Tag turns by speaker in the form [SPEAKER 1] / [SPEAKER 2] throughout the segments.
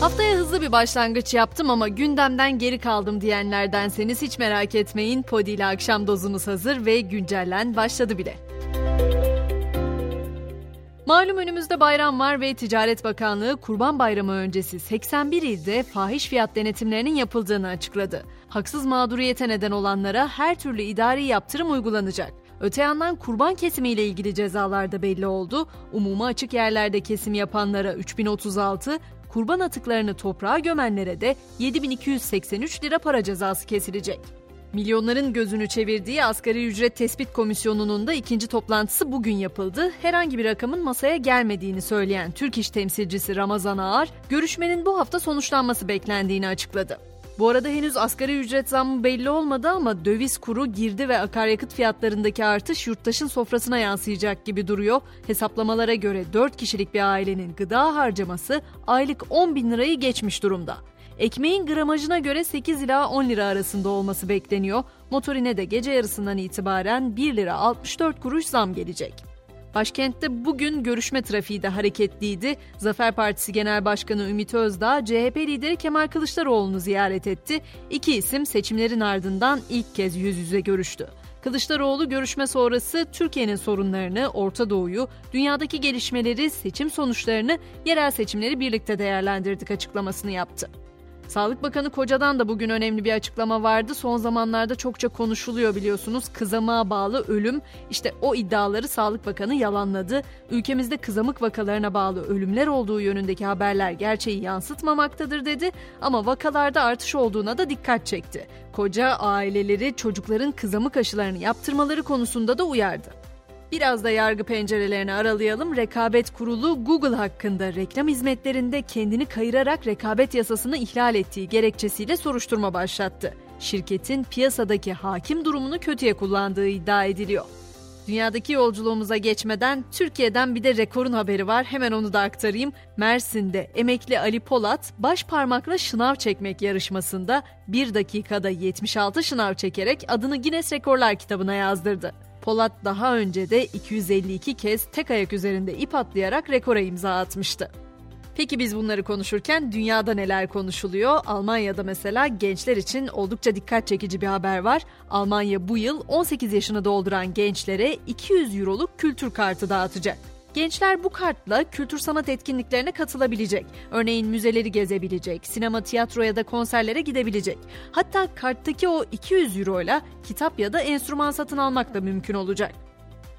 [SPEAKER 1] Haftaya hızlı bir başlangıç yaptım ama gündemden geri kaldım diyenlerdenseniz hiç merak etmeyin. Podi ile akşam dozunuz hazır ve güncellen başladı bile. Malum önümüzde bayram var ve Ticaret Bakanlığı Kurban Bayramı öncesi 81 ilde fahiş fiyat denetimlerinin yapıldığını açıkladı. Haksız mağduriyete neden olanlara her türlü idari yaptırım uygulanacak. Öte yandan kurban kesimiyle ilgili cezalar da belli oldu. Umuma açık yerlerde kesim yapanlara 3036, kurban atıklarını toprağa gömenlere de 7283 lira para cezası kesilecek. Milyonların gözünü çevirdiği Asgari Ücret Tespit Komisyonu'nun da ikinci toplantısı bugün yapıldı. Herhangi bir rakamın masaya gelmediğini söyleyen Türk İş temsilcisi Ramazan Ağar, görüşmenin bu hafta sonuçlanması beklendiğini açıkladı. Bu arada henüz asgari ücret zammı belli olmadı ama döviz kuru, girdi ve akaryakıt fiyatlarındaki artış yurttaşın sofrasına yansıyacak gibi duruyor. Hesaplamalara göre 4 kişilik bir ailenin gıda harcaması aylık 10 bin lirayı geçmiş durumda. Ekmeğin gramajına göre 8 ila 10 lira arasında olması bekleniyor. Motorine de gece yarısından itibaren 1 lira 64 kuruş zam gelecek. Başkentte bugün görüşme trafiği de hareketliydi. Zafer Partisi Genel Başkanı Ümit Özdağ, CHP lideri Kemal Kılıçdaroğlu'nu ziyaret etti. İki isim seçimlerin ardından ilk kez yüz yüze görüştü. Kılıçdaroğlu görüşme sonrası Türkiye'nin sorunlarını, Orta Doğu'yu, dünyadaki gelişmeleri, seçim sonuçlarını, yerel seçimleri birlikte değerlendirdik açıklamasını yaptı. Sağlık Bakanı Koca'dan da bugün önemli bir açıklama vardı. Son zamanlarda çokça konuşuluyor biliyorsunuz. Kızamığa bağlı ölüm. İşte o iddiaları Sağlık Bakanı yalanladı. Ülkemizde kızamık vakalarına bağlı ölümler olduğu yönündeki haberler gerçeği yansıtmamaktadır dedi. Ama vakalarda artış olduğuna da dikkat çekti. Koca aileleri çocukların kızamık aşılarını yaptırmaları konusunda da uyardı. Biraz da yargı pencerelerini aralayalım. Rekabet Kurulu Google hakkında reklam hizmetlerinde kendini kayırarak rekabet yasasını ihlal ettiği gerekçesiyle soruşturma başlattı. Şirketin piyasadaki hakim durumunu kötüye kullandığı iddia ediliyor. Dünyadaki yolculuğumuza geçmeden Türkiye'den bir de rekorun haberi var. Hemen onu da aktarayım. Mersin'de emekli Ali Polat baş parmakla şınav çekmek yarışmasında 1 dakikada 76 şınav çekerek adını Guinness Rekorlar kitabına yazdırdı. Polat daha önce de 252 kez tek ayak üzerinde ip atlayarak rekora imza atmıştı. Peki biz bunları konuşurken dünyada neler konuşuluyor? Almanya'da mesela gençler için oldukça dikkat çekici bir haber var. Almanya bu yıl 18 yaşını dolduran gençlere 200 euroluk kültür kartı dağıtacak. Gençler bu kartla kültür sanat etkinliklerine katılabilecek. Örneğin müzeleri gezebilecek, sinema, tiyatro ya da konserlere gidebilecek. Hatta karttaki o 200 euro ile kitap ya da enstrüman satın almak da mümkün olacak.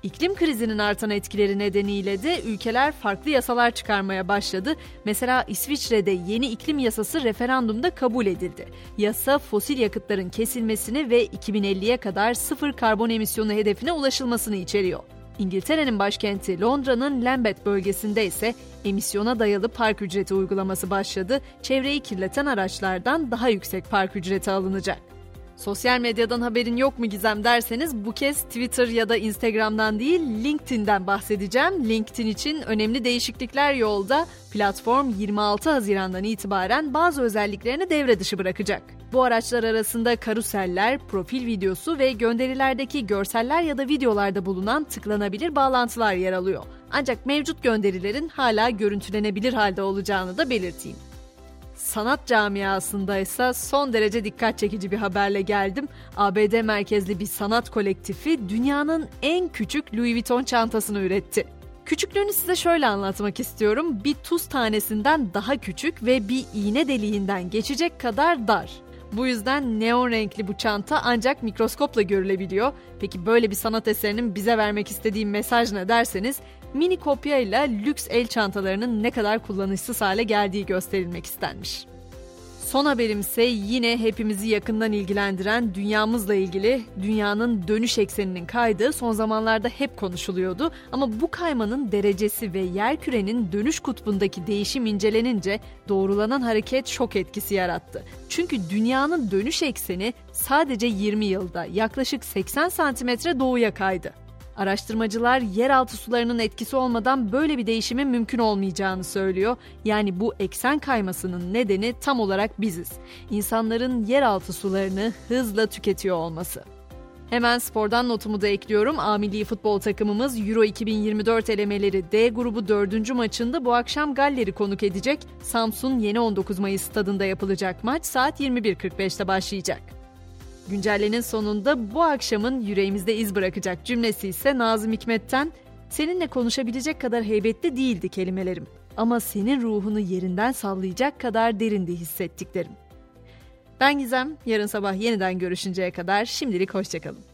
[SPEAKER 1] İklim krizinin artan etkileri nedeniyle de ülkeler farklı yasalar çıkarmaya başladı. Mesela İsviçre'de yeni iklim yasası referandumda kabul edildi. Yasa fosil yakıtların kesilmesini ve 2050'ye kadar sıfır karbon emisyonu hedefine ulaşılmasını içeriyor. İngiltere'nin başkenti Londra'nın Lambeth bölgesinde ise emisyona dayalı park ücreti uygulaması başladı. Çevreyi kirleten araçlardan daha yüksek park ücreti alınacak. Sosyal medyadan haberin yok mu Gizem derseniz bu kez Twitter ya da Instagram'dan değil LinkedIn'den bahsedeceğim. LinkedIn için önemli değişiklikler yolda. Platform 26 Haziran'dan itibaren bazı özelliklerini devre dışı bırakacak. Bu araçlar arasında karuseller, profil videosu ve gönderilerdeki görseller ya da videolarda bulunan tıklanabilir bağlantılar yer alıyor. Ancak mevcut gönderilerin hala görüntülenebilir halde olacağını da belirteyim. Sanat camiasında ise son derece dikkat çekici bir haberle geldim. ABD merkezli bir sanat kolektifi dünyanın en küçük Louis Vuitton çantasını üretti. Küçüklüğünü size şöyle anlatmak istiyorum. Bir tuz tanesinden daha küçük ve bir iğne deliğinden geçecek kadar dar. Bu yüzden neon renkli bu çanta ancak mikroskopla görülebiliyor. Peki böyle bir sanat eserinin bize vermek istediği mesaj ne derseniz mini kopya ile lüks el çantalarının ne kadar kullanışsız hale geldiği gösterilmek istenmiş. Son haberim ise yine hepimizi yakından ilgilendiren dünyamızla ilgili dünyanın dönüş ekseninin kaydığı son zamanlarda hep konuşuluyordu. Ama bu kaymanın derecesi ve yer kürenin dönüş kutbundaki değişim incelenince doğrulanan hareket şok etkisi yarattı. Çünkü dünyanın dönüş ekseni sadece 20 yılda yaklaşık 80 santimetre doğuya kaydı. Araştırmacılar yeraltı sularının etkisi olmadan böyle bir değişimin mümkün olmayacağını söylüyor. Yani bu eksen kaymasının nedeni tam olarak biziz. İnsanların yeraltı sularını hızla tüketiyor olması. Hemen spordan notumu da ekliyorum. A milli futbol takımımız Euro 2024 elemeleri D grubu 4. maçında bu akşam Galler'i konuk edecek. Samsun Yeni 19 Mayıs stadında yapılacak maç saat 21.45'te başlayacak. Güncellenin sonunda bu akşamın yüreğimizde iz bırakacak cümlesi ise Nazım Hikmet'ten Seninle konuşabilecek kadar heybetli değildi kelimelerim ama senin ruhunu yerinden sallayacak kadar derindi hissettiklerim. Ben Gizem, yarın sabah yeniden görüşünceye kadar şimdilik hoşçakalın.